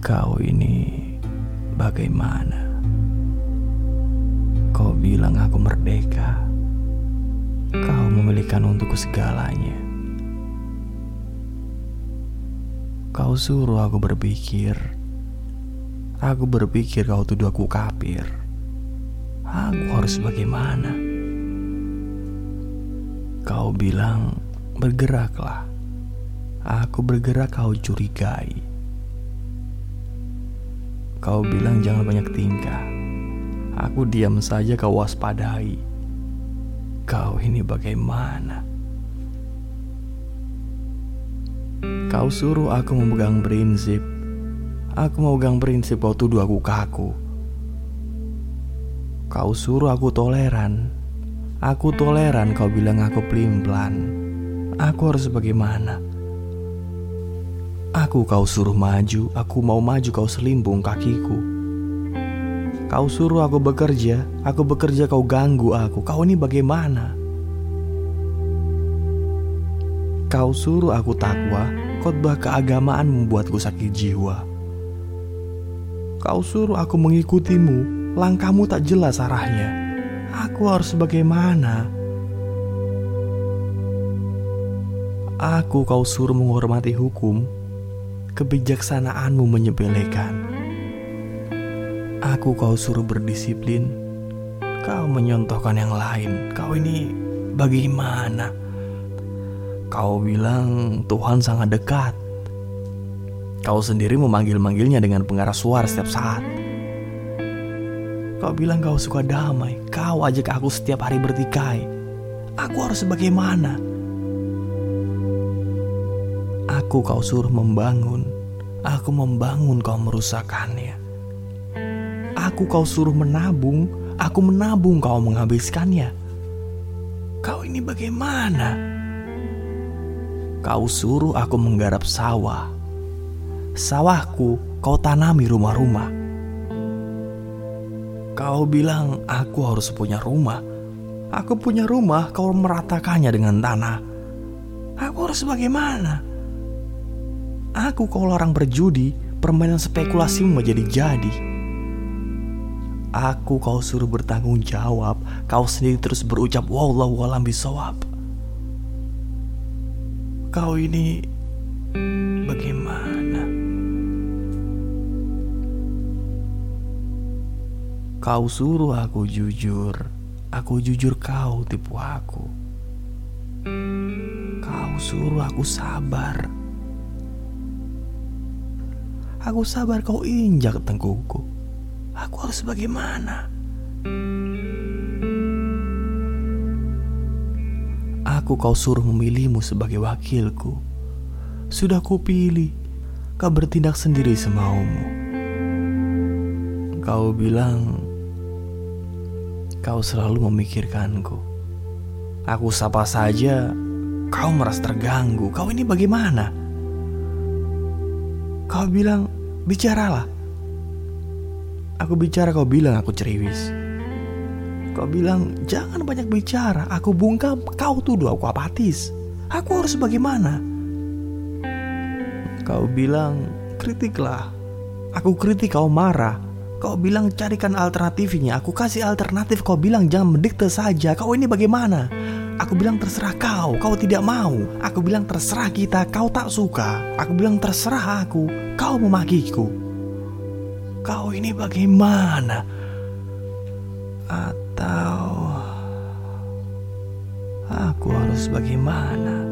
Kau ini bagaimana? Kau bilang aku merdeka. Kau memilihkan untukku segalanya. Kau suruh aku berpikir. Aku berpikir kau tuduh aku kafir. Aku harus bagaimana? Kau bilang bergeraklah. Aku bergerak kau curigai. Kau bilang jangan banyak tingkah. Aku diam saja kau waspadai. Kau ini bagaimana? Kau suruh aku memegang prinsip. Aku memegang prinsip kau tuduh aku kaku. Kau suruh aku toleran. Aku toleran kau bilang aku pelin-pelan. Aku harus bagaimana? Aku kau suruh maju, aku mau maju kau selimbung kakiku. Kau suruh aku bekerja, aku bekerja kau ganggu aku. Kau ini bagaimana? Kau suruh aku takwa, khotbah keagamaan membuatku sakit jiwa. Kau suruh aku mengikutimu, langkahmu tak jelas arahnya. Aku harus bagaimana? Aku kau suruh menghormati hukum, kebijaksanaanmu menyepelekan. Aku kau suruh berdisiplin, kau menyontohkan yang lain. Kau ini bagaimana? Kau bilang Tuhan sangat dekat. Kau sendiri memanggil-manggilnya dengan pengarah suara setiap saat. Kau bilang kau suka damai. Kau ajak aku setiap hari bertikai. Aku harus bagaimana? Aku kau suruh membangun, aku membangun kau merusakkannya. Aku kau suruh menabung, aku menabung kau menghabiskannya. Kau ini bagaimana? Kau suruh aku menggarap sawah. Sawahku kau tanami rumah-rumah. Kau bilang aku harus punya rumah. Aku punya rumah, kau meratakannya dengan tanah. Aku harus bagaimana? Aku kalau orang berjudi, permainan spekulasi menjadi jadi. Aku kau suruh bertanggung jawab, kau sendiri terus berucap wallahu alam bisawab. Kau ini bagaimana? Kau suruh aku jujur, aku jujur kau tipu aku. Kau suruh aku sabar, Aku sabar kau injak tengkuku. Aku harus bagaimana? Aku kau suruh memilihmu sebagai wakilku. Sudah kupilih, kau bertindak sendiri semaumu. Kau bilang kau selalu memikirkanku. Aku sapa saja, kau merasa terganggu. Kau ini bagaimana? Kau bilang, bicaralah. Aku bicara, kau bilang aku ceriwis. Kau bilang, jangan banyak bicara. Aku bungkam, kau tuduh aku apatis. Aku harus bagaimana? Kau bilang, kritiklah. Aku kritik, kau marah. Kau bilang carikan alternatifnya. Aku kasih alternatif. Kau bilang jangan mendikte saja. Kau ini bagaimana? Aku bilang terserah kau, kau tidak mau. Aku bilang terserah kita, kau tak suka. Aku bilang terserah aku, kau memakiku. Kau ini bagaimana? Atau aku harus bagaimana?